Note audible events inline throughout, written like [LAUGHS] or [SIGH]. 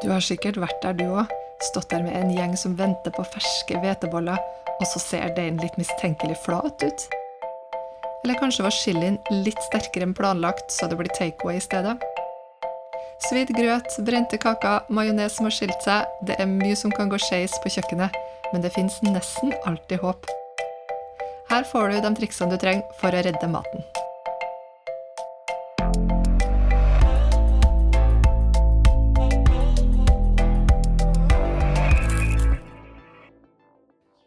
Du har sikkert vært der, du òg. Stått der med en gjeng som venter på ferske hveteboller, og så ser deigen litt mistenkelig flat ut. Eller kanskje var chilien litt sterkere enn planlagt, så det blir takeaway i stedet. Svidd grøt, brente kaker, majones som har skilt seg. Det er mye som kan gå skeis på kjøkkenet, men det fins nesten alltid håp. Her får du de triksene du trenger for å redde maten.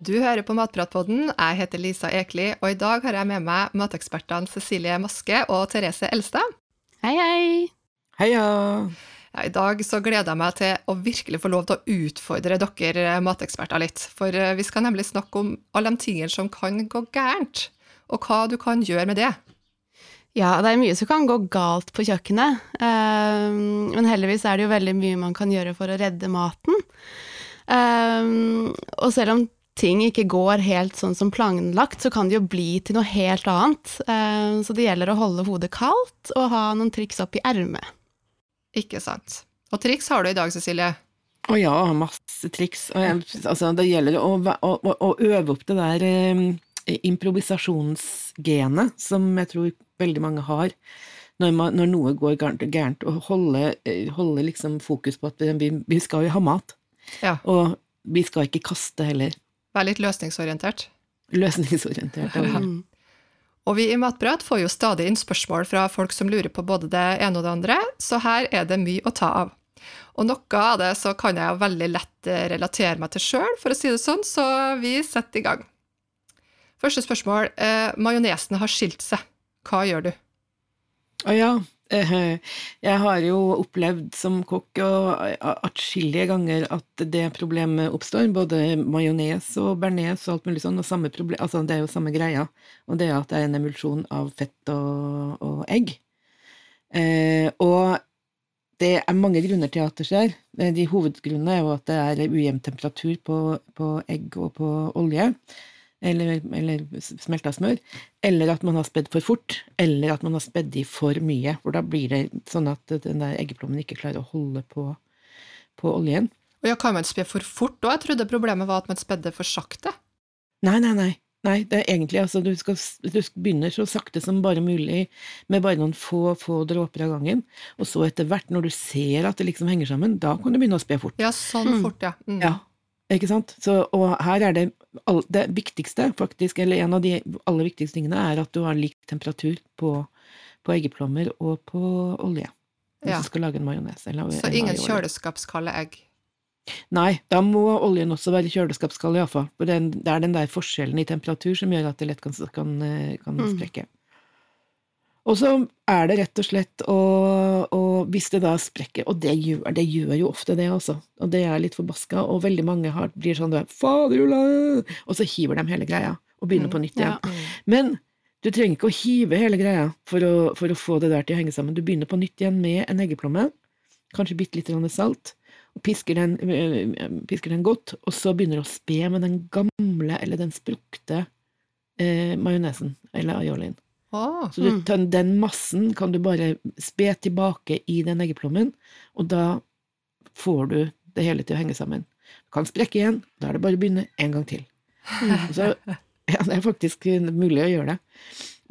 Du hører på Matpratpodden. Jeg heter Lisa Ekli, og i dag har jeg med meg matekspertene Cecilie Maske og Therese Elstad. Hei, hei! Heia! Ja, I dag så gleder jeg meg til å virkelig få lov til å utfordre dere mateksperter litt. For eh, vi skal nemlig snakke om alle de tingene som kan gå gærent, og hva du kan gjøre med det. Ja, det er mye som kan gå galt på kjøkkenet, eh, men heldigvis er det jo veldig mye man kan gjøre for å redde maten. Eh, og selv om ting ikke går helt sånn som planlagt, så kan det jo bli til noe helt annet. Så det gjelder å holde hodet kaldt og ha noen triks opp i ermet. Ikke sant. Og triks har du i dag, Cecilie. Å ja, masse triks. Altså, det gjelder å, å, å, øve opp det der eh, improvisasjonsgenet som jeg tror veldig mange har. Når, man, når noe går gærent, og holde, holde liksom fokus på at vi, vi skal jo ha mat. Ja. Og vi skal ikke kaste heller. Være litt løsningsorientert. Løsningsorientert, ja. Mm. [LAUGHS] Og vi i Matprat får jo stadig inn spørsmål fra folk som lurer på både det ene og det andre, så her er det mye å ta av. Og noe av det så kan jeg veldig lett eh, relatere meg til sjøl, for å si det sånn, så vi setter i gang. Første spørsmål. Eh, majonesen har skilt seg. Hva gjør du? Å ja. [LAUGHS] Jeg har jo opplevd som kokk atskillige ganger at det problemet oppstår. Både majones og bearnés og alt mulig sånn. Problem, altså det er jo samme greia. Og det er at det er en emulsjon av fett og, og egg. Eh, og det er mange grunner til at det skjer. De hovedgrunnene er jo at det er ujevn temperatur på, på egg og på olje eller, eller smelta smør, eller at man har spedd for fort, eller at man har spedd i for mye. For da blir det sånn at den der eggeplommen ikke klarer å holde på, på oljen. Og ja, Kan man spe for fort òg? Jeg trodde problemet var at man spedde for sakte. Nei, nei, nei. Nei, det er egentlig altså du, skal, du begynner så sakte som bare mulig med bare noen få, få dråper av gangen, og så etter hvert, når du ser at det liksom henger sammen, da kan du begynne å spe fort. Ja, sånn fort, ja. Mm. Ja, ikke sant? Så, og her er det det viktigste, faktisk, eller en av de aller viktigste tingene, er at du har lik temperatur på, på eggeplommer og på olje. Hvis ja. du skal lage en majones. Så ingen kjøleskapskalde egg? Nei, da må oljen også være kjøleskapskald, iallfall. For det er den der forskjellen i temperatur som gjør at det lett kan, kan, kan mm. Og så er det rett og slett å, og hvis det da sprekker, og det gjør, det gjør jo ofte det, altså, og det er litt forbaska, og veldig mange har, blir sånn Faderula! Og så hiver de hele greia og begynner på nytt igjen. Ja. Men du trenger ikke å hive hele greia for å, for å, få det der til å henge sammen. Du begynner på nytt igjen med en eggeplomme, kanskje bitte litt salt, og pisker den, pisker den, godt, og så begynner du å spe med den gamle, eller den sprukte eh, majonesen, eller aiolien. Ah, så du, mm. den massen kan du bare spe tilbake i den eggeplommen, og da får du det hele til å henge sammen. Du kan sprekke igjen, da er det bare å begynne en gang til. [LAUGHS] Så, ja, det er faktisk mulig å gjøre det.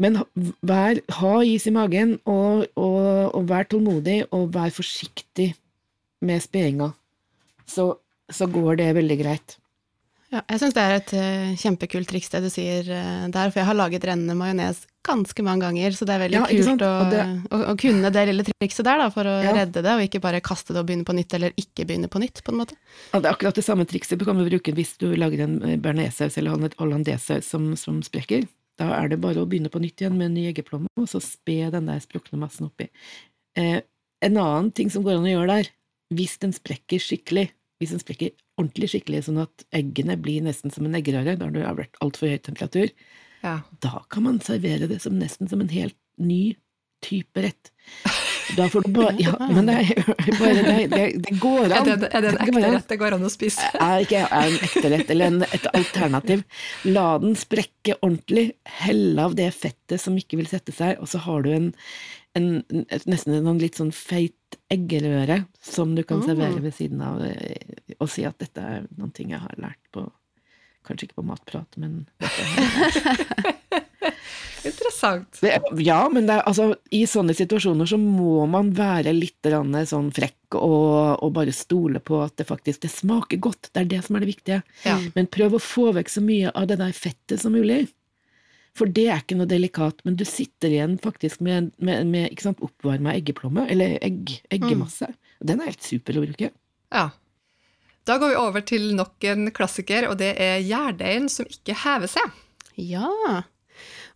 Men vær, ha is i magen, og, og, og vær tålmodig, og vær forsiktig med spedinga. Så, så går det veldig greit. Ja, jeg syns det er et uh, kjempekult triks det du sier uh, der, for jeg har laget rennende majones ganske mange ganger, så det er veldig ja, kult å, det... å, å, kunne det lille trikset der da, for å ja. redde det, og ikke bare kaste det og begynne på nytt, eller ikke begynne på nytt, på en måte. Ja, det er akkurat det samme trikset du kan bruke hvis du lager en eh, bearnéssaus eller hollandesaus som, som sprekker. Da er det bare å begynne på nytt igjen med en ny eggeplomme, og så spe den der sprukne massen oppi. Eh, en annen ting som går an å gjøre der, hvis den sprekker skikkelig, hvis den sprekker ordentlig skikkelig, sånn at eggene blir nesten som en eggerøre når det har vært altfor høy temperatur, ja. da kan man servere det som nesten som en helt ny type rett. Da får du bare Ja, men det, er- bare, det, det, det går Er an. det, er det en ekte rett det går an å spise? er ikke er en ekte rett, eller en, et alternativ. La den sprekke ordentlig, helle av det fettet som ikke vil sette seg, og så har du en, en nesten en litt sånn feit eggerøre som du kan Mm. servere ved siden av, eh, og si at dette er noen ting jeg har lært på Kanskje ikke på matprat, men dette [LAUGHS] [LAUGHS] [LAUGHS] Interessant. det, Ja, men det er, altså, i sånne situasjoner så må man være litt sånn frekk og, og bare stole på at det faktisk det smaker godt. Det er det som er det viktige. Ja. Men prøv å få vekk så mye av det der fettet som mulig. For det er ikke noe delikat, men du sitter igjen faktisk med, med, med ikke sant, oppvarma eggeplomme, eller egg, eggemasse. Den er helt super å bruke. Ja. Da går vi over til nok en klassiker, og det er gjærdeigen som ikke hever seg. Ja,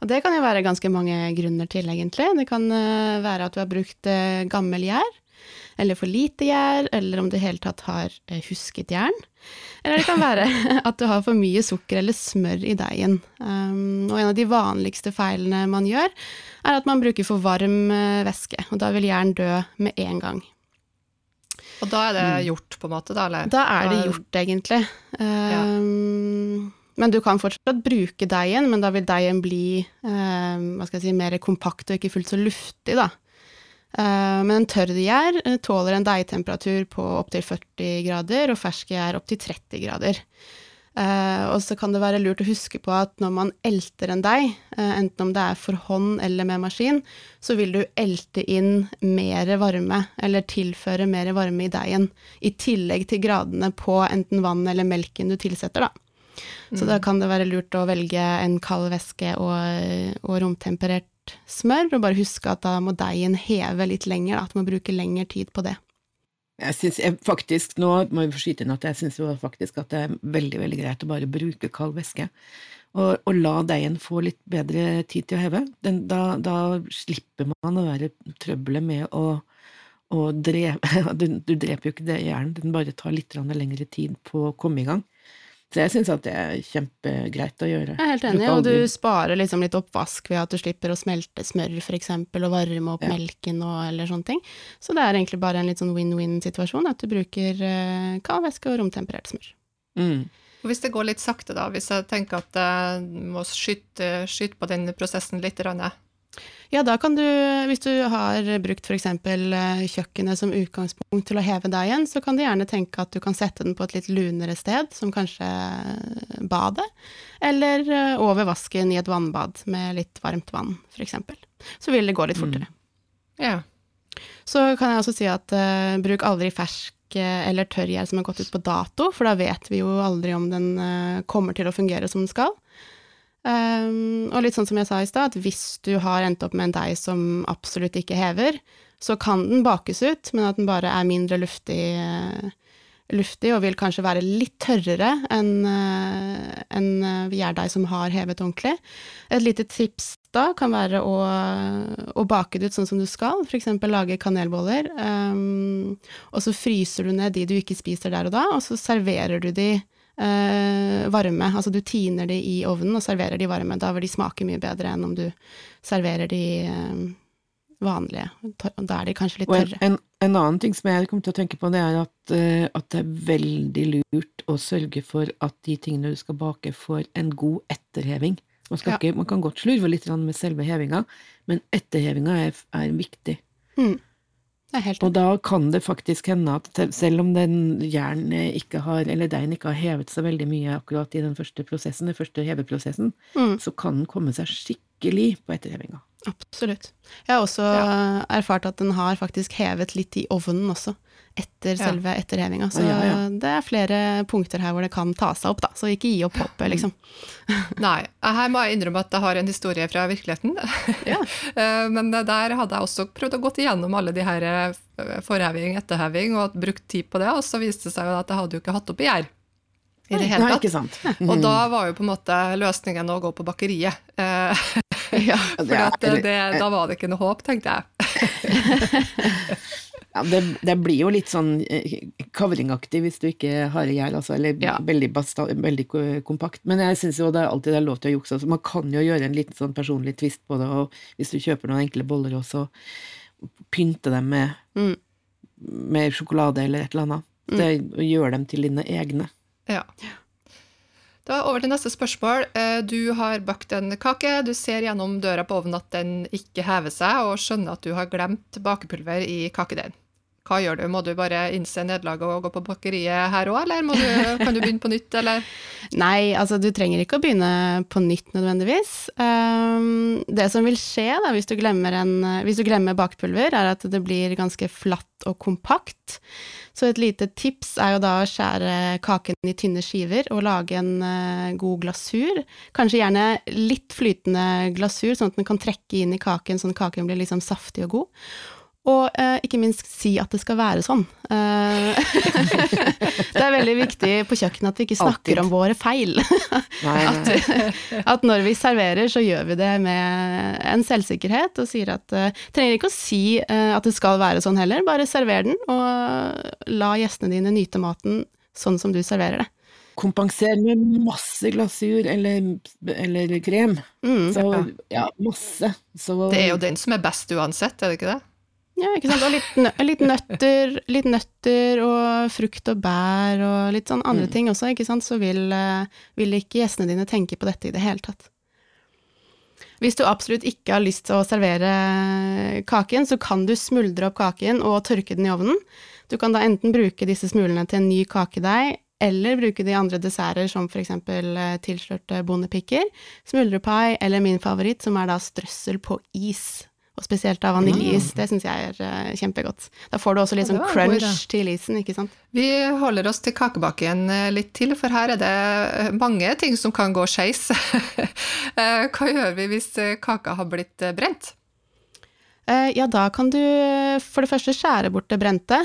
og det kan jo være ganske mange grunner til, egentlig. Det kan eh, være at du har brukt eh, gammel gjær, eller for lite gjær, eller om du i det hele tatt har eh, husket jern. Eller det kan være [LAUGHS] at du har for mye sukker eller smør i deigen. Um, og en av de vanligste feilene man gjør, er at man bruker for varm væske, og da vil jern dø med en gang. Og da er det gjort, på en måte? Da, eller? Da er det gjort, egentlig. Um, Men du kan fortsatt bruke deigen, men da vil deigen bli eh, si, mer kompakt og ikke fullt så luftig, da. Eh, men en tørr gjær uh, tåler en deigtemperatur på opptil 40 grader, og fersk gjær opptil 30 grader. Eh, og så kan det være lurt å huske på at når man elter en deig, uh, enten om det er for hånd eller med maskin, så vil du elte inn mer varme, eller tilføre mer varme i deigen, i tillegg til gradene på enten vann eller melken du tilsetter, da. Så da kan det være lurt å velge en kald væske og, og romtemperert smør, og bare huske at da må deigen heve litt lenger, da, at du må bruke lengre tid på det. Jeg synes faktisk, Nå må vi skyte inn at jeg syns faktisk at det er veldig veldig greit å bare bruke kald væske. Og, og la deigen få litt bedre tid til å heve. Den, da, da slipper man å være trøbbelet med å, å drepe [LAUGHS] du, du dreper jo ikke det jernet, den bare tar litt lengre tid på å komme i gang. Så jeg syns at det er kjempegreit å gjøre. Jeg er helt enig, og du sparer liksom litt oppvask ved at du slipper å smelte smør, eksempel, og varme opp Ja. melken og eller sånne ting. Så det er egentlig bare en litt sånn win-win-situasjon, at du bruker uh, kald væske og romtemperert smør. mm. Hvis det går litt sakte, da, hvis jeg tenker at jeg må skyte, skyte på den prosessen litt, Ja, da kan du, hvis du har brukt f.eks. kjøkkenet som utgangspunkt til å heve deigen, så kan du gjerne tenke at du kan sette den på et litt lunere sted, som kanskje badet, eller eh, over vasken i et vannbad med litt varmt vann, f.eks. Så vil det gå litt fortere. ja. Så kan jeg også si at uh, bruk aldri fersk eh, eller tørr gjær som har gått ut på dato, for da vet vi jo aldri om den uh, kommer til å fungere som den skal. Um, og litt sånn som jeg sa i stad, at hvis du har endt opp med en deig som absolutt ikke hever, så kan den bakes ut, men at den bare er mindre luftig, uh, luftig og vil kanskje være litt tørrere enn uh, en eh, gjærdeig som har hevet ordentlig. Et lite tips da kan være å, å bake det ut sånn som du skal, f.eks. lage kanelboller, um, og så fryser du ned de du ikke spiser der og da, og så serverer du de eh, varme. Altså du tiner de i ovnen og serverer de varme. Da vil de smake mye bedre enn om du serverer de eh, vanlige. Da er de kanskje litt tørre. en, en annen ting som jeg kommer til å tenke på, det er at, eh, at det er veldig lurt å sørge for at de tingene du skal bake, får en god etterheving. Man, skal Ja. ikke, man kan godt slurve litt med selve hevinga, men etterhevinga er, er viktig. Mm. Og da kan det faktisk hende at selv om den jernet ikke har, eller deigen ikke har hevet seg veldig mye akkurat i den første prosessen, den første heveprosessen, Mm. så kan den komme seg skikkelig på etterhevinga. Absolutt. Jeg har også erfart at den har faktisk hevet litt i ovnen også, etter Ja. selve etterhevinga. Så Ja, ja. det er flere punkter her hvor det kan ta seg opp, da. Så ikke gi opp håpet, liksom. [LAUGHS] Nei, her må jeg innrømme at jeg har en historie fra virkeligheten. [LAUGHS] Ja. [LAUGHS] Eh, Men der hadde jeg også prøvd å gå igjennom alle de her eh, forheving, etterheving, og brukt tid på det, og så viste det seg jo at jeg hadde jo ikke hatt oppi gjær. I det hele Nei, tatt. ikke sant? Og da var jo på en måte løsningen å gå på bakeriet. Eh, ja. For det, da var det ikke noe håp, tenkte jeg. Ja, det, det blir jo litt sånn eh, kavringaktig hvis du ikke har gjær, altså, eller Ja. veldig, basta, veldig kompakt. Men jeg syns jo det er alltid det er lov til å jukse. Altså, man kan jo gjøre en liten sånn personlig twist på det, og hvis du kjøper noen enkle boller også, pynte dem med, Mm. med sjokolade eller et eller annet. Det gjør dem til dine egne. Ja. Da over til neste spørsmål. Eh, Du har bakt en kake, du ser gjennom døra på ovnen at den ikke hever seg, og skjønner at du har glemt bakepulver i kakedeigen. Hva gjør du? Må du bare innse nederlaget og gå på bakeriet her òg, eller du, kan du begynne på nytt, eller? [LAUGHS] Nei, altså du trenger ikke å begynne på nytt nødvendigvis. Um, det som vil skje da, hvis du, en, hvis du glemmer bakpulver, er at det blir ganske flatt og kompakt. Så et lite tips er jo da å skjære kaken i tynne skiver og lage en uh, god glasur. Kanskje gjerne litt flytende glasur, sånn at den kan trekke inn i kaken, sånn at kaken blir liksom saftig og god. Og eh, ikke minst si at det skal være sånn. Eh, [LAUGHS] det er veldig viktig på kjøkkenet at vi ikke snakker Altid. om våre feil. Nei, nei. At når vi serverer, så gjør vi det med en selvsikkerhet og sier at eh, Trenger ikke å si eh, at det skal være sånn heller, bare server den, og la gjestene dine nyte maten sånn som du serverer det. kompensere med masse glasur eller, eller krem. Mm. Så ja, masse. Så Det er jo den som er best uansett, er det ikke det? Ja, ikke sant. Og litt, litt, nøtter, litt nøtter og frukt og bær og litt sånn andre Mm. ting også, ikke sant, så vil, eh, vil ikke gjestene dine tenke på dette i det hele tatt. Hvis du absolutt ikke har lyst til å servere kaken, så kan du smuldre opp kaken og tørke den i ovnen. Du kan da enten bruke disse smulene til en ny kakedeig, eller bruke de andre desserter, som eksempel eh, tilslørte bondepikker, smuldrepai, eller min favoritt, som er da strøssel på is. Og spesielt av vaniljeis. Det syns jeg er uh, kjempegodt. Da får du også litt sånn crunch god til isen, ikke sant. Vi holder oss til kakebaken eh, litt til, for her er det eh, mange ting som kan gå skeis. [LAUGHS] Hva gjør vi hvis kaka har blitt brent? Ja, da kan du for det første skjære bort det brente.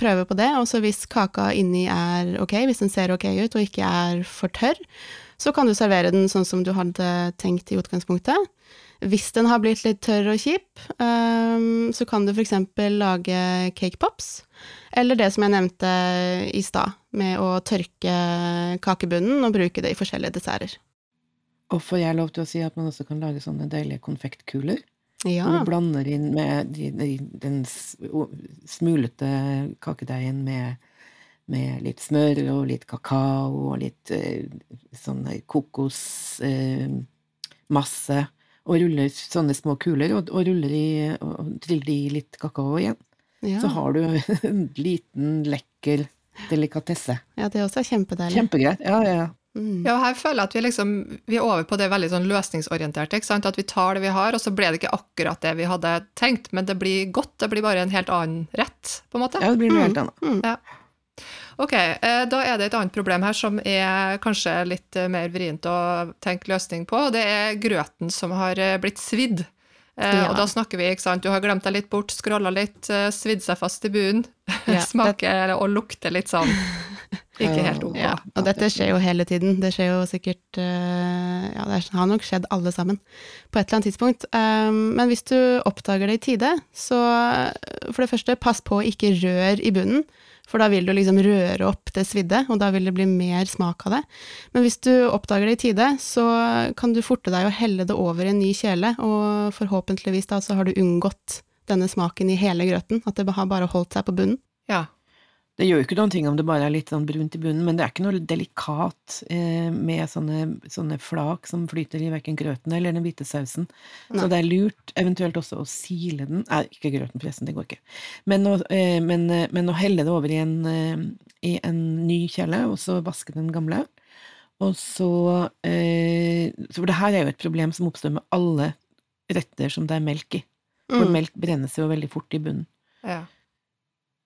prøve på det. Og så hvis kaka inni er ok, hvis den ser ok ut og ikke er for tørr, så kan du servere den sånn som du hadde tenkt i utgangspunktet. Hvis den har blitt litt tørr og kjip, eh, så kan du f.eks. lage cake pops. Eller det som jeg nevnte i stad, med å tørke kakebunnen og bruke det i forskjellige desserter. Og får jeg lov til å si at man også kan lage sånne deilige konfektkuler? Ja. Hvor du blander inn med de, de, den smulete kakedeigen med, med litt smør og litt kakao og litt eh, sånn kokosmasse. Eh, og ruller sånne små kuler, og, og ruller i og, triller i litt kakao igjen. ja. Så har du [LAUGHS] en liten, lekker delikatesse. ja, det også er kjempedeilig. Kjempegreit. Ja, ja, ja. Mm. Ja, her føler jeg at vi, liksom, vi er over på det veldig sånn løsningsorienterte. Ikke sant? At vi tar det vi har, og så ble det ikke akkurat det vi hadde tenkt, men det blir godt. Det blir bare en helt annen rett, på en måte. ja det blir noe helt annet. Ja. Ok, eh, da er det et annet problem her som er kanskje litt eh, mer vrient å tenke løsning på. Det er grøten som har eh, blitt svidd. Ja. Og da snakker vi, ikke sant, du har glemt deg litt bort, scrolla litt, svidd seg fast i bunnen, [LAUGHS] Ja, smaker og lukter litt sånn [LAUGHS] ikke helt ok. Ja, og dette skjer jo hele tiden. Det skjer jo sikkert Ja, det har nok skjedd alle sammen på et eller annet tidspunkt. Um, men hvis du oppdager det i tide, så for det første, pass på å ikke rør i bunnen. For da vil du liksom røre opp det svidde, og da vil det bli mer smak av det. Men hvis du oppdager det i tide, så kan du forte deg å helle det over i en ny kjele, og forhåpentligvis da så har du unngått denne smaken i hele grøten, at det har bare holdt seg på bunnen. Ja. Det gjør jo ikke noen ting om det bare er litt sånn brunt i bunnen, men det er ikke noe delikat eh, med sånne, sånne flak som flyter i verken grøten eller den hvite sausen. Nei. Så det er lurt eventuelt også å sile den Nei, ikke grøten, forresten, det går ikke. Men å, eh, men, eh, men å helle det over i en, eh, i en ny kjele, og så vaske den gamle. Og så eh, For det her er jo et problem som oppstår med alle retter som det er melk i. For Mm. melk brennes jo veldig fort i bunnen. ja.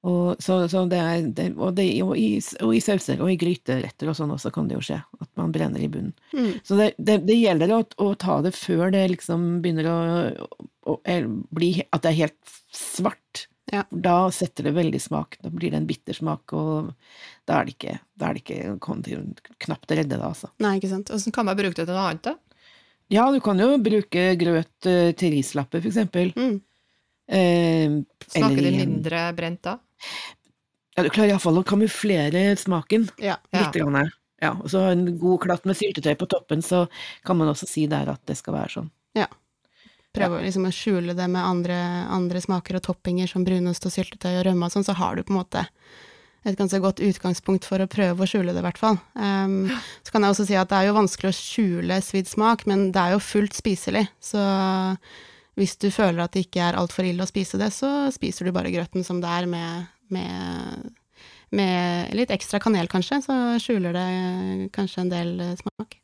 Og, så, så det er, det, og, det, og, i, og i sauser og i gryteretter og sånn også kan det jo skje, at man brenner i bunnen. Mm. Så det, gjelder å, å ta det før det liksom begynner å, å, å bli At det er helt svart. Ja. Da setter det veldig smak. Da blir det en bitter smak, og da er det ikke, da er det ikke knapt å redde det, altså. Nei, ikke sant. Hvordan kan man bruke det til noe annet, da? Ja, du kan jo bruke grøt eh, til rislapper, for eksempel. Mm. Eh, Smaker det mindre brent da? Ja, du klarer iallfall å kamuflere smaken. Ja. Ja. Litt grann. Ja, og så en god klatt med syltetøy på toppen, så kan man også si der at det skal være sånn. prøve liksom, å skjule det med andre, andre, smaker og toppinger som brunost og syltetøy og rømme og sånn, så har du på en måte et ganske godt utgangspunkt for å prøve å skjule det, i hvert fall. Um, så kan jeg også si at det er jo vanskelig å skjule svidd smak, men det er jo fullt spiselig. Så hvis du føler at det ikke er altfor ille å spise det, så spiser du bare grøten som det er, med, med, med litt ekstra kanel, kanskje. Så skjuler det kanskje en del smak.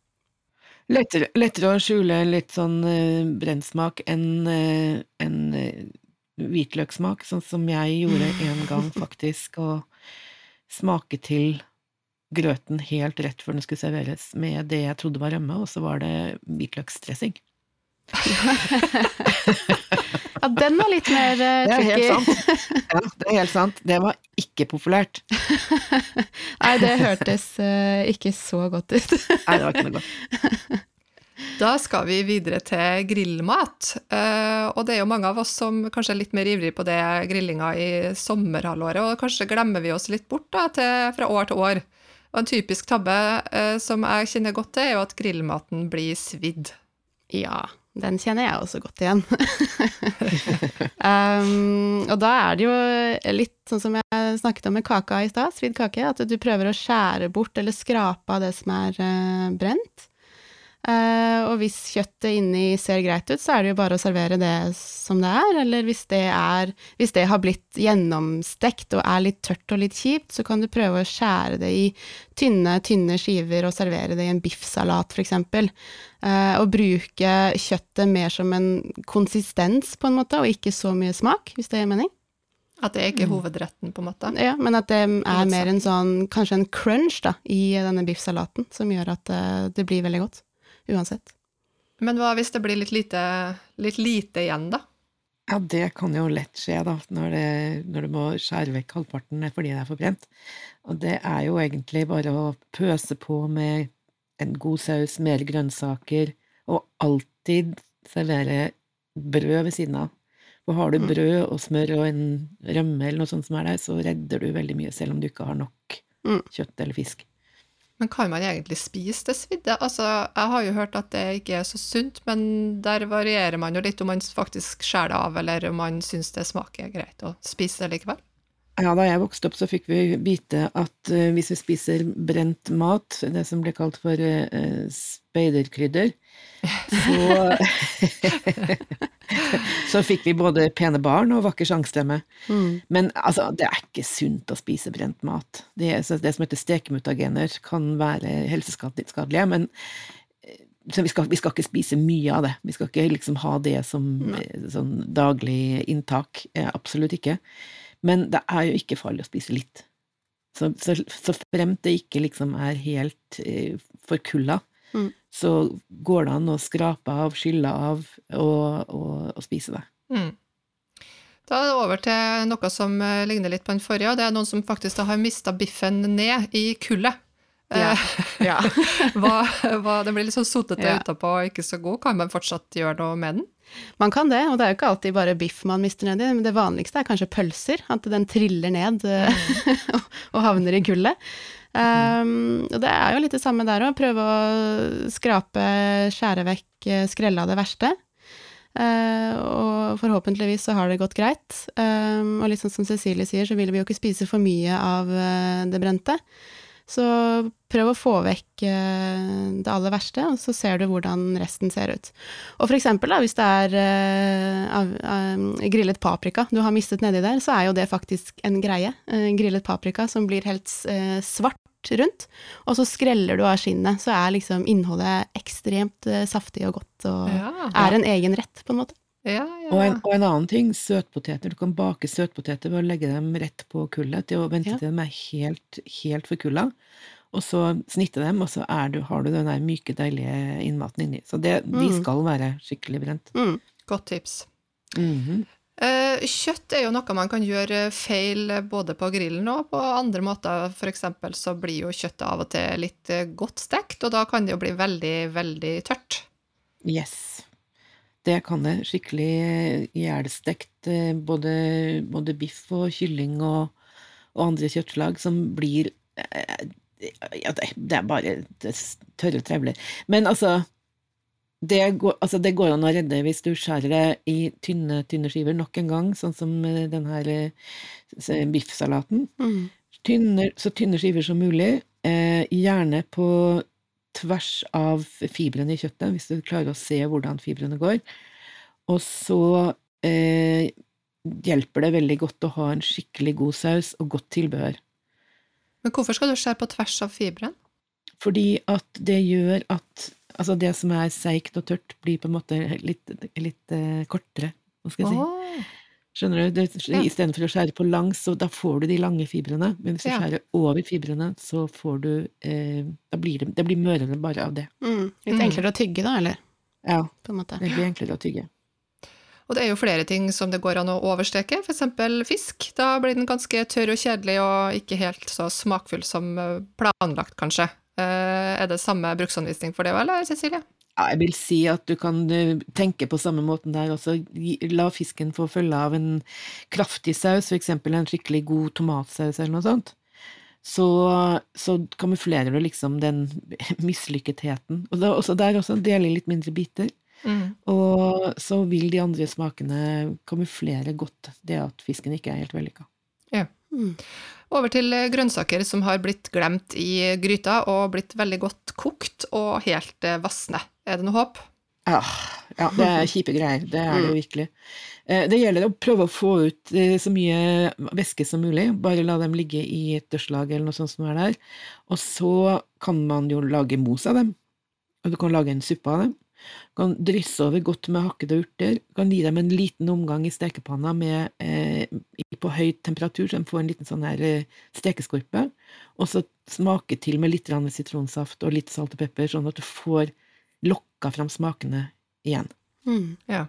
Lettere, lettere, å skjule litt sånn uh, brennsmak enn uh, en, uh, hvitløkssmak, sånn som jeg gjorde en gang, [LAUGHS] faktisk, og smake til grøten helt rett før den skulle serveres, med det jeg trodde var rømme, og så var det hvitløksdressing. Ja, den var litt mer uh, Det er helt sant. [LAUGHS] Ja, det er helt sant. Det var ikke populært. Nei, det hørtes uh, ikke så godt ut. Nei, det var ikke noe godt. [LAUGHS] Da skal vi videre til grillmat. Uh, og det er jo mange av oss som kanskje er litt mer ivrige på det grillinga i sommerhalvåret, og kanskje glemmer vi oss litt bort da, til, fra år til år. Og en typisk tabbe uh, som jeg kjenner godt til, er jo at grillmaten blir svidd. Ja, den kjenner jeg også godt igjen. [LAUGHS] um, og da er det jo litt sånn som jeg snakket om med kaka i stad, svidd kake, at du prøver å skjære bort eller skrape av det som er uh, brent. Uh, og hvis kjøttet inni ser greit ut, så er det jo bare å servere det som det er. Eller hvis det, er, hvis det har blitt gjennomstekt og er litt tørt og litt kjipt, så kan du prøve å skjære det i tynne, tynne skiver og servere det i en biffsalat, f.eks. Uh, og bruke kjøttet mer som en konsistens, på en måte, og ikke så mye smak, hvis det gir mening. At det ikke er mm. hovedretten, på en måte? Ja, men at det er mer en sånn, kanskje en crunch da, i denne biffsalaten, som gjør at uh, det blir veldig godt uansett. Men hva hvis det blir litt lite, litt lite igjen, da? Ja, det kan jo lett skje, da, når, det, når du må skjære vekk halvparten fordi det er for brent. Og det er jo egentlig bare å pøse på med en god saus, mer grønnsaker, og alltid servere brød ved siden av. For har du mm. brød og smør og en rømme eller noe sånt som er der, så redder du veldig mye, selv om du ikke har nok mm. kjøtt eller fisk. Men kan man egentlig spise det svidde? Altså, jeg har jo hørt at det ikke er så sunt, men der varierer man jo litt om man faktisk skjærer det av, eller om man syns det smaker greit å spise det likevel. Ja, da jeg vokste opp, så fikk vi vite at uh, hvis vi spiser brent mat, det som ble kalt for uh, speiderkrydder, så [LAUGHS] Så fikk vi både pene barn og vakker sangstemme. Mm. Men altså, det er ikke sunt å spise brent mat. Det, det som heter stekemutagener, kan være helseskadelige, men eh, vi skal, vi skal, ikke spise mye av det. Vi skal ikke liksom ha det som sånn daglig inntak. Absolutt ikke. Men det er jo ikke farlig å spise litt. Så, så, så fremt det ikke liksom er helt eh, forkulla, mm. så går det an å skrape av, skylle av og, og, og spise det. Mm. Da er det over til noe som eh, ligner litt på den forrige, og det er noen som faktisk har mista biffen ned i kullet. Ja. [LAUGHS] ja. [LAUGHS] hva, hva, det blir litt sånn sotete ja. utapå og ikke så god. Kan man fortsatt gjøre noe med den? Man kan det, og det er jo ikke alltid bare biff man mister ned i, men det vanligste er kanskje pølser. At den triller ned mm. [LAUGHS] og havner i gullet. Um, og det er jo litt det samme der òg. Prøve å skrape, skjære vekk, eh, skrelle av det verste. Uh, og forhåpentligvis så har det gått greit. Um, og litt sånn som Cecilie sier, så vil vi jo ikke spise for mye av det brente. Så prøv å få vekk eh, det aller verste, og så ser du hvordan resten ser ut. Og for eksempel da, hvis det er uh, grillet paprika du har mistet nedi der, så er jo det faktisk en greie. Uh, grillet paprika som blir helt uh, svart rundt, og så skreller du av skinnet, så er liksom innholdet ekstremt saftig og godt, og ja, ja. er en egen rett, på en måte. Ja, ja. Og, en, og, en, annen ting, søtpoteter. Du kan bake søtpoteter ved å legge dem rett på kullet til å vente ja. til de er helt, helt forkulla. Og så snitte dem, og så du, har du den der myke, deilige innmaten inni. Så det, mm. de skal være skikkelig brent. Mm. Godt tips. Mm -hmm. kjøtt er jo noe man kan gjøre feil både på grillen og på andre måter. Eksempel så blir jo kjøttet av og til litt eh, godt stekt, og da kan det jo bli veldig, veldig tørt. Yes. Det kan det. Skikkelig ihjelstekt eh, både, både, biff og kylling og, og, andre kjøttslag som blir eh, Ja, det, det er bare det tørre trevler. Men altså det går, altså det går an å redde hvis du skjærer det i tynne, tynne skiver nok en gang, sånn som denne den her eh, biffsalaten. Mm. Tynne, så tynne skiver som mulig, eh, gjerne på tvers av fibrene i kjøttet, hvis du klarer å se hvordan fibrene går. Og så eh, hjelper det veldig godt å ha en skikkelig god saus og godt tilbehør. Men hvorfor skal du skjære på tvers av fibrene? Fordi at det gjør at altså det som er seigt og tørt, blir på en måte litt, litt eh, kortere. Hva skal jeg si? Åh, Skjønner du? Det, Ja. Istedenfor å skjære på langs, så da får du de lange fibrene. Men hvis du Ja. skjærer over fibrene, så får du eh, Da blir det, det blir mørere bare av det. Mm. Litt Mm. enklere å tygge, da, eller? Ja, På en måte. det blir enklere å tygge. Og det er jo flere ting som det går an å overstreke, eksempel fisk. Da blir den ganske tørr og kjedelig og ikke helt så smakfull som eh, planlagt, kanskje. Eh, Er det samme bruksanvisning for det òg, eller Cecilie? Ja, jeg vil si at du kan eh, tenke på samme måten der også. La fisken få følge av en kraftig saus, for eksempel en skikkelig god tomatsaus eller noe sånt. Så, så kamuflerer du liksom den [LAUGHS] mislykketheten. Og da, også der også deler litt mindre biter. Mm. Og så vil de andre smakene kamuflere godt det at fisken ikke er helt vellykka. Mm. Over til eh, grønnsaker som har blitt glemt i gryta og blitt veldig godt kokt og helt eh, vassne. Er det noe håp? Ja, ja, det er kjipe greier. Det er det jo virkelig. Eh, Det gjelder å prøve å få ut så mye væske som mulig. Bare la dem ligge i et dørslag eller noe sånt som er der. Og så kan man jo lage mos av dem. Og du kan lage en suppe av dem. Kan drysse over godt med hakkede urter. Kan gi dem en liten omgang i stekepanna med, eh, på høy temperatur, så de får en liten sånn her eh, stekeskorpe. Og så smake til med litt sitronsaft og litt salt og pepper, sånn at du får lokka fram smakene igjen. Mm. Ja.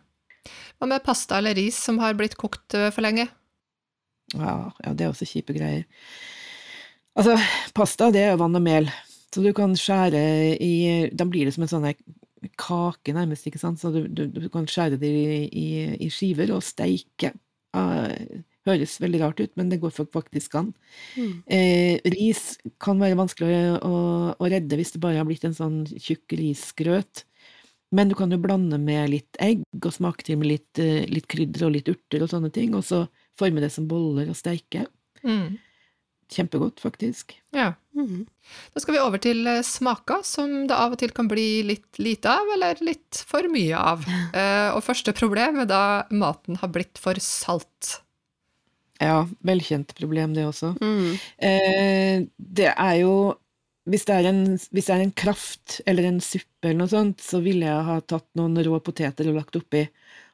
Hva med pasta eller ris som har blitt kokt eh, for lenge? Ja, ja, det er også kjipe greier. Altså, pasta, det er vann og mel, så du kan skjære i Da blir det som en sånn kake, nærmest, ikke sant, så du, du, du kan skjære det i, i, i skiver og steike. Uh, høres veldig rart ut, men det går faktisk an. Mm. Eh, ris kan være vanskelig å, å, å redde hvis det bare har blitt en sånn tjukk risgrøt. Men du kan jo blande med litt egg og smake til med litt, eh, litt krydder og litt urter og sånne ting, og så forme det som boller og steike. Mm. Kjempegodt, faktisk. Ja. Mm. Da skal vi over til eh, smaker, som det av og til kan bli litt lite av, eller litt for mye av. [LAUGHS] Eh, og første problem er da maten har blitt for salt. Ja, velkjent problem, det også. Mm. Eh, det er jo hvis det en, hvis det er en kraft eller en suppe eller noe sånt, så ville jeg ha tatt noen rå poteter og lagt oppi,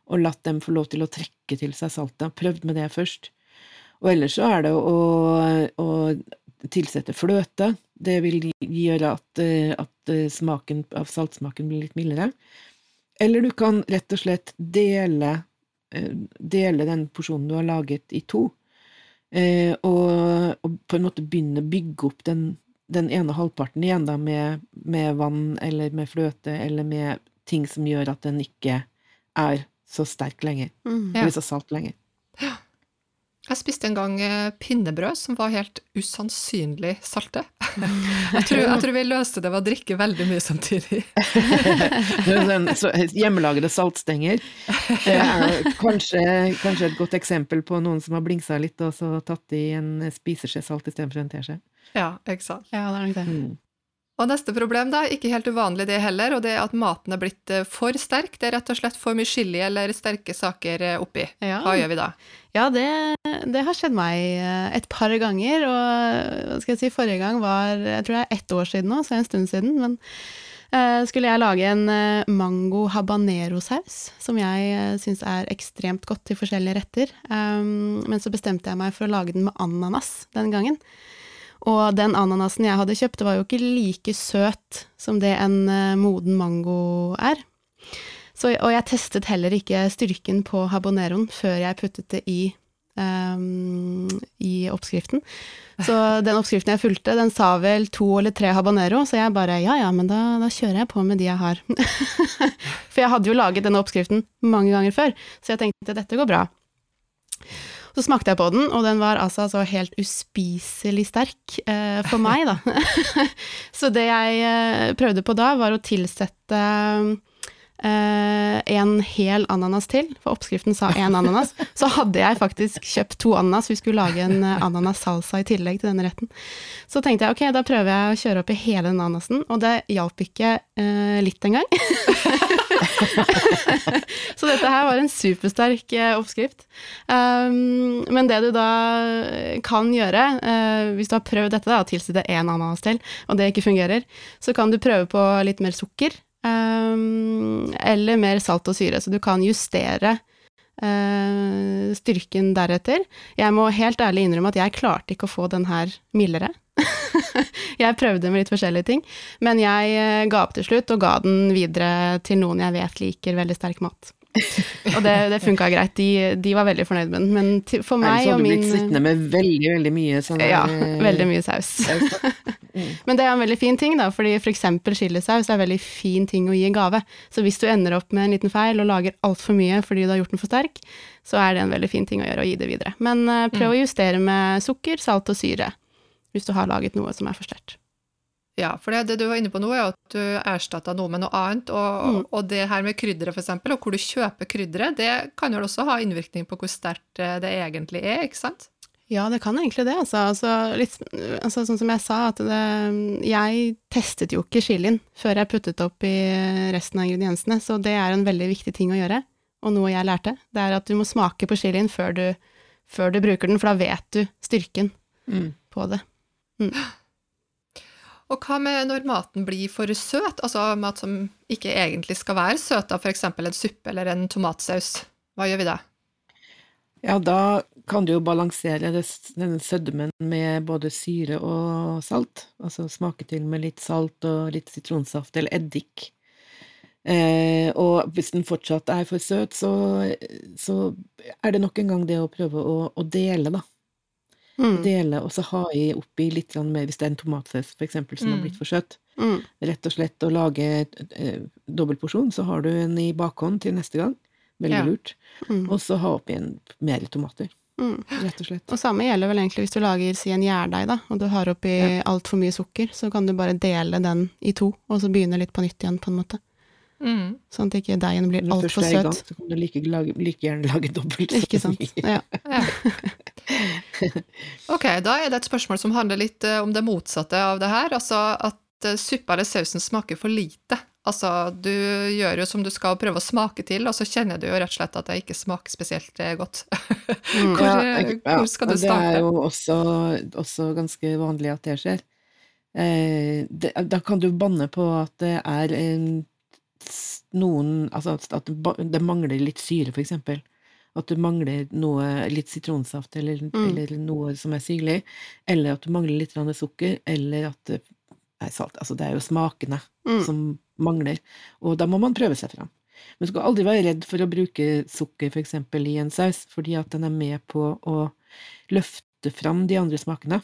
og latt dem få lov til å trekke til seg saltet. Prøvd med det først. Og ellers så er det å, å tilsette fløte. Det vil gjøre at, eh, at eh, smaken av saltsmaken blir litt mildere. Eller du kan rett og slett dele, eh, dele den porsjonen du har laget, i to. Og, og på en måte begynne å bygge opp den, den ene halvparten igjen da, med, med vann eller med fløte eller med ting som gjør at den ikke er så sterk lenger, Mm. Eller så salt lenger. Jeg spiste en gang eh, pinnebrød som var helt usannsynlig salte. Jeg tror, jeg tror vi løste det ved å drikke veldig mye samtidig. [LAUGHS] Sånn, så, hjemmelagde saltstenger er kanskje, kanskje et godt eksempel på noen som har blingsa litt og så tatt i en spiseskje salt istedenfor en teskje. Ja, ikke sant. Ja, det er nok det. Mm. Og neste problem, da, ikke helt uvanlig det heller, og det er at maten er blitt eh, for sterk. Det er rett og slett for mye chili eller sterke saker eh, oppi. Ja. Hva gjør vi da? Ja, det, det har skjedd meg eh, et par ganger, og hva skal jeg si, forrige gang var jeg tror det er ett år siden nå, så en stund siden, men skulle jeg lage en mango habanero-saus, som jeg syns er ekstremt godt til forskjellige retter, um, men så bestemte jeg meg for å lage den med ananas den gangen. Og den ananasen jeg hadde kjøpt, var jo ikke like søt som det en eh, moden mango er. Så, og jeg testet heller ikke styrken på habaneroen før jeg puttet det i, um, i oppskriften. Så [LAUGHS] den oppskriften jeg fulgte, den sa vel to eller tre habanero, så jeg bare ja ja, men da, da kjører jeg på med de jeg har. [LAUGHS] For jeg hadde jo laget denne oppskriften mange ganger før, så jeg tenkte dette går bra. Så smakte jeg på den, og den var altså så helt uspiselig sterk eh, for meg, da. [LAUGHS] så det jeg eh, prøvde på da, var å tilsette eh, en hel ananas til, for oppskriften sa én ananas, så hadde jeg faktisk kjøpt to ananas. Vi skulle lage en eh, ananas salsa i tillegg til denne retten. Så tenkte jeg ok, da prøver jeg å kjøre opp i hele den ananasen, og det hjalp ikke uh, litt engang. [LAUGHS] så dette her var en supersterk oppskrift. Um, men det du da kan gjøre, uh, hvis du har prøvd dette, da, å tilsette én ananas til, og det ikke fungerer, så kan du prøve på litt mer sukker. Um, eller mer salt og syre, så du kan justere uh, styrken deretter. Jeg må helt ærlig innrømme at jeg klarte ikke å få den her mildere. [LAUGHS] jeg prøvde med litt forskjellige ting, men jeg uh, ga opp til slutt og ga den videre til noen jeg vet liker veldig sterk mat. [LAUGHS] og det, det funka greit. De, de, var veldig fornøyd med den. Men til, for meg og min Så hadde du blitt sittende med veldig, veldig mye sånn Ja, veldig mye saus. [LAUGHS] Mm. [LAUGHS] Men det er en veldig fin ting, da, fordi for eksempel chilisaus er en veldig fin ting å gi en gave. Så hvis du ender opp med en liten feil og lager altfor mye fordi du har gjort den for sterk, så er det en veldig fin ting å gjøre å gi det videre. Men uh, prøv å justere med sukker, salt og syre hvis du har laget noe som er for sterkt. Ja, for det, det, du var inne på nå, er at du erstatta noe med noe annet. Og, mm. og det her med krydderet, eksempel, og hvor du kjøper krydderet, det kan jo også ha innvirkning på hvor sterkt eh, det egentlig er, ikke sant? Ja, det kan egentlig det, altså. altså, litt, altså sånn som jeg sa, at det, jeg testet jo ikke chilien før jeg puttet opp i resten av ingrediensene, så det er en veldig viktig ting å gjøre, og noe jeg lærte. Det er at du må smake på chilien før du, før du bruker den, for da vet du styrken mm. på det. Mm. [GASPS] Og hva med når maten blir for søt, altså mat som ikke egentlig skal være søt, f.eks. en suppe eller en tomatsaus? Hva gjør vi da? Ja, da kan du jo balansere denne sødmen med både syre og salt. Altså smake til med litt salt og litt sitronsaft eller eddik. Eh, og hvis den fortsatt er for søt, så, så, er det nok en gang det å prøve å, å dele, da. Mm. Dele og så ha i oppi litt mer, hvis det er en tomatsaus for eksempel, som mm. har blitt for søt. Mm. Rett og slett å lage eh, dobbeltporsjon, så har du en i bakhånd til neste gang. Veldig ja. lurt. Mm. Og så ha oppi en mer tomater. Mm. Rett og slett. Og samme gjelder vel egentlig hvis du lager si en gjærdeig, da, og du har oppi ja. altfor mye sukker, så kan du bare dele den i to, og så begynne litt på nytt igjen, på en måte. Mm. Sånn at ikke deigen blir altfor søt. Gang, så kan du like, lage, like gjerne lage dobbelt Ikke sant. Ja. [LAUGHS] [LAUGHS] [LAUGHS] ok, da er det et spørsmål som handler litt uh, om det motsatte av det her. Altså at uh, suppa eller sausen smaker for lite. Altså, du gjør jo som du skal prøve å smake til, og så kjenner du jo rett og slett at det ikke smaker spesielt uh, godt. [LAUGHS] Mm. hvor, ja, hvor, skal du starte? Det er jo også, også ganske vanlig at det skjer. Eh, det, da kan du banne på at det er noen Altså at det mangler litt syre, for eksempel. At du mangler noe, litt sitronsaft eller, mm. eller, noe som er syrlig. Eller at du mangler litt sukker, eller at det er salt. Altså, det er jo smakene mm. som mangler. Og da må man prøve seg fram. Men du skal aldri være redd for å bruke sukker f.eks. i en saus, fordi at den er med på å løfte fram de andre smakene.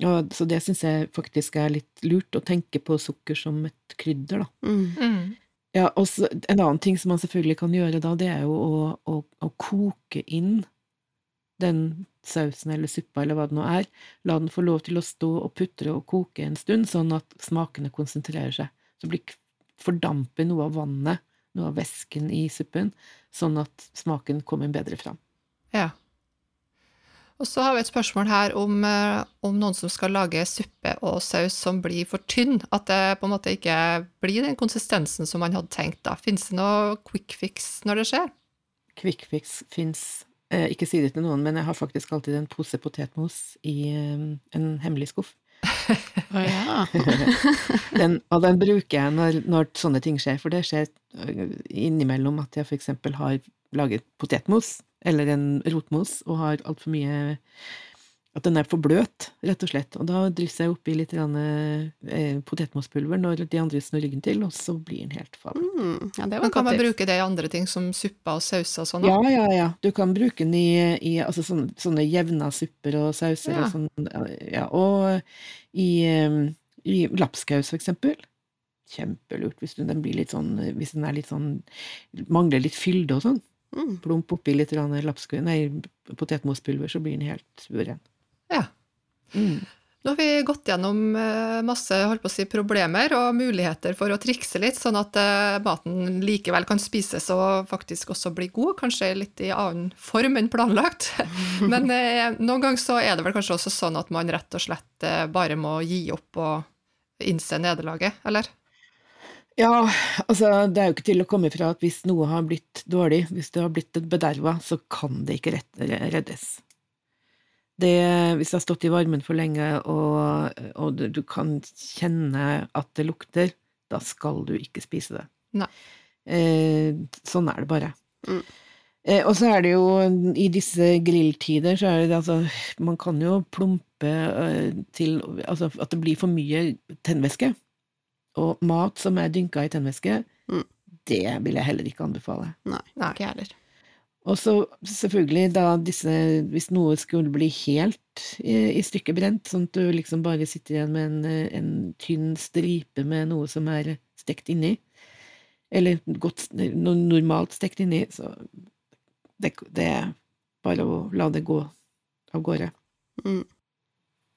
Og, så det syns jeg faktisk er litt lurt, å tenke på sukker som et krydder, da. Mm. Ja, og en annen ting som man selvfølgelig kan gjøre da, det er jo å, å, å, koke inn den sausen eller suppa eller hva det nå er. La den få lov til å stå og putre og koke en stund, sånn at smakene konsentrerer seg. Så blir fordamper noe av vannet, noe av væsken i suppen, sånn at smaken kommer bedre fram. Ja. Og så har vi et spørsmål her om, eh, om, noen som skal lage suppe og saus som blir for tynn. At det på en måte ikke blir den konsistensen som man hadde tenkt. da. Fins det noe quick fix når det skjer? Quick fix fins. Eh, ikke si det til noen, men jeg har faktisk alltid en pose potetmos i eh, en hemmelig skuff. [LAUGHS] Å ja. [LAUGHS] den, og den bruker jeg når, når, sånne ting skjer, for det skjer innimellom at jeg for eksempel har laget potetmos eller en rotmos og har altfor mye At den er for bløt, rett og slett. Og da drysser jeg oppi litt eh, potetmospulver når de andre snur ryggen til, og så blir den helt fabel. Mm, ja, Men kan man bruke det i andre ting, som supper og sauser og sånn? Ja, ja, ja. Du kan bruke den i, i altså sånne, sånne jevna supper og sauser ja. og sånn. Ja, og i, i lapskaus, for eksempel kjempelurt hvis den, blir litt sånn, hvis den er litt sånn mangler litt fylde og sånn. Mm. Plump oppi litt nei, potetmospulver, så blir den helt suveren. Ja. Mm. Nå har vi gått gjennom eh, masse holdt på å si, problemer og muligheter for å trikse litt, sånn at eh, maten likevel kan spises og faktisk også bli god, kanskje litt i annen form enn planlagt. [LAUGHS] Men eh, noen ganger så er det vel kanskje også sånn at man rett og slett bare må gi opp og innse nederlaget, eller? Ja, altså det er jo ikke til å komme ifra at hvis noe har blitt dårlig, hvis det har blitt bederva, så kan det ikke reddes. Det, hvis det har stått i varmen for lenge, og, og du, kan kjenne at det lukter, da skal du ikke spise det. Eh, sånn er det bare. Mm. Eh, og så er det jo, i disse grilltider, så er det altså Man kan jo plumpe eh, til Altså at det blir for mye tennvæske. Og mat som er dynka i tennvæske, Mm. det vil jeg heller ikke anbefale. Nei, Nei. ikke jeg heller. Og så selvfølgelig, da disse Hvis noe skulle bli helt i, i stykker brent, sånn at du liksom bare sitter igjen med en, en tynn stripe med noe som er stekt inni, eller godt, normalt stekt inni, så det, det er bare å la det gå av gårde. Mm.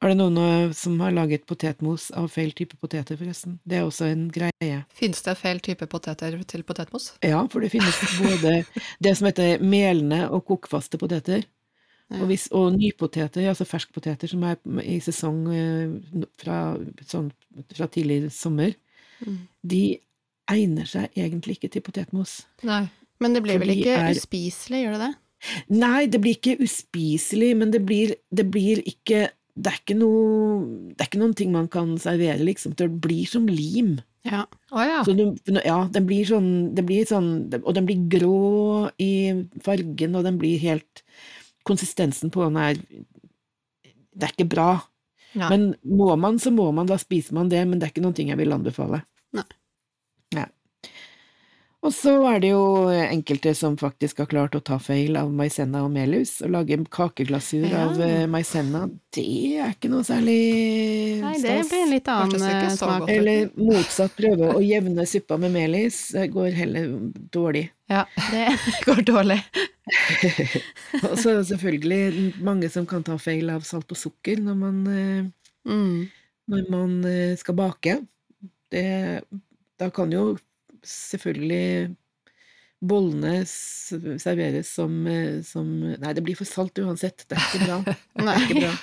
Er det noen som har laget potetmos av feil type poteter, forresten? Det er også en greie. Fins det feil type poteter til potetmos? Ja, for det finnes både det som heter melende og kokfaste poteter. Og, hvis, og nypoteter, altså ferskpoteter som er i sesong eh, fra, sånn, fra tidlig sommer, Mm. de egner seg egentlig ikke til potetmos. Nei. Men det blir vel ikke er- uspiselig, gjør det det? Nei, det blir ikke uspiselig, men det blir, det blir ikke det er ikke noe Det er ikke noen ting man kan servere, liksom. Det blir som lim. Ja. Oh, ja. Så du, ja, den blir sånn, den blir sånn Og den blir grå i fargen, og den blir helt Konsistensen på den er Det er ikke bra. Nei. Men må man, så må man. Da spiser man det, men det er ikke noen ting jeg vil anbefale. Nei. Og så er det jo enkelte som faktisk har klart å ta feil av maisenna og melhus, og lage kakeglasur Ja. av eh, maisenna. Det er ikke noe særlig Nei, det blir en litt annen eh, smak. Eller motsatt, prøve å jevne suppa med melis. Det går heller dårlig. Ja, det [LAUGHS] går dårlig. [LAUGHS] Og så er det selvfølgelig mange som kan ta feil av salt og sukker når man, eh, Mm. når man skal bake. Det, da kan jo selvfølgelig bollene serveres som, eh, som Nei, det blir for salt uansett. Det er ikke bra. [LAUGHS] Det er ikke bra.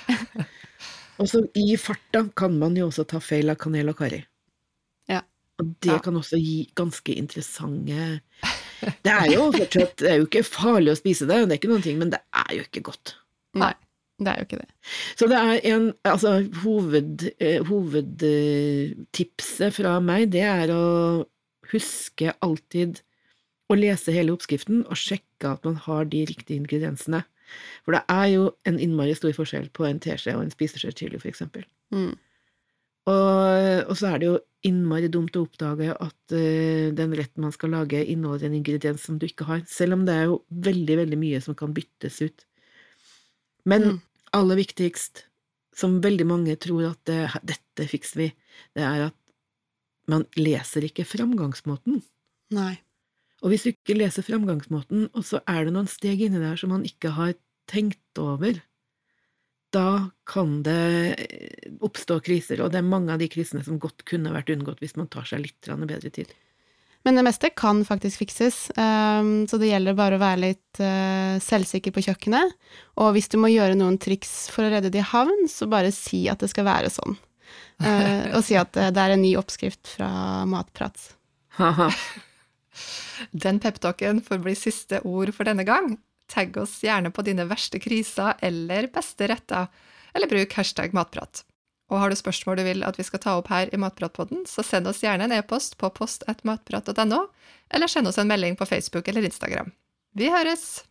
Og så i farta kan man jo også ta feil av kanel og karri. Ja. Og det Ja. kan også gi ganske interessante Det er jo fortsatt Det er jo ikke farlig å spise det, det er ikke noen ting, men det er jo ikke godt. Nei, det er jo ikke det. Så det er en Altså, hoved, eh, hovedtipset fra meg, det er å huske alltid å lese hele oppskriften og sjekke at man har de riktige ingrediensene. For det er jo en innmari stor forskjell på en teskje og en spiseskje chili, for eksempel. Mm. Og, og så er det jo innmari dumt å oppdage at uh, den retten man skal lage, inneholder en ingrediens som du ikke har, selv om det er jo veldig, veldig mye som kan byttes ut. Men Mm. aller viktigst, som veldig mange tror at det, dette fikser vi, det er at man leser ikke framgangsmåten. Nei. Og hvis du ikke leser framgangsmåten, og så er det noen steg inni der som man ikke har tenkt over, da kan det eh, oppstå kriser, og det er mange av de krisene som godt kunne vært unngått hvis man tar seg litt bedre tid. Men det meste kan faktisk fikses, ehm, så det gjelder bare å være litt eh, selvsikker på kjøkkenet. Og hvis du må gjøre noen triks for å redde det i havn, så bare si at det skal være sånn. Eh, og si at eh, det er en ny oppskrift fra Matprat. Haha. [LAUGHS] Den peptalken får bli siste ord for denne gang. Tagg oss gjerne på dine verste kriser eller beste retter, eller bruk hashtag matprat. Og har du spørsmål du vil at vi skal ta opp her i Matpratpodden, så send oss gjerne en e-post på postatmatprat.no, eller send oss en melding på Facebook eller Instagram. Vi høres!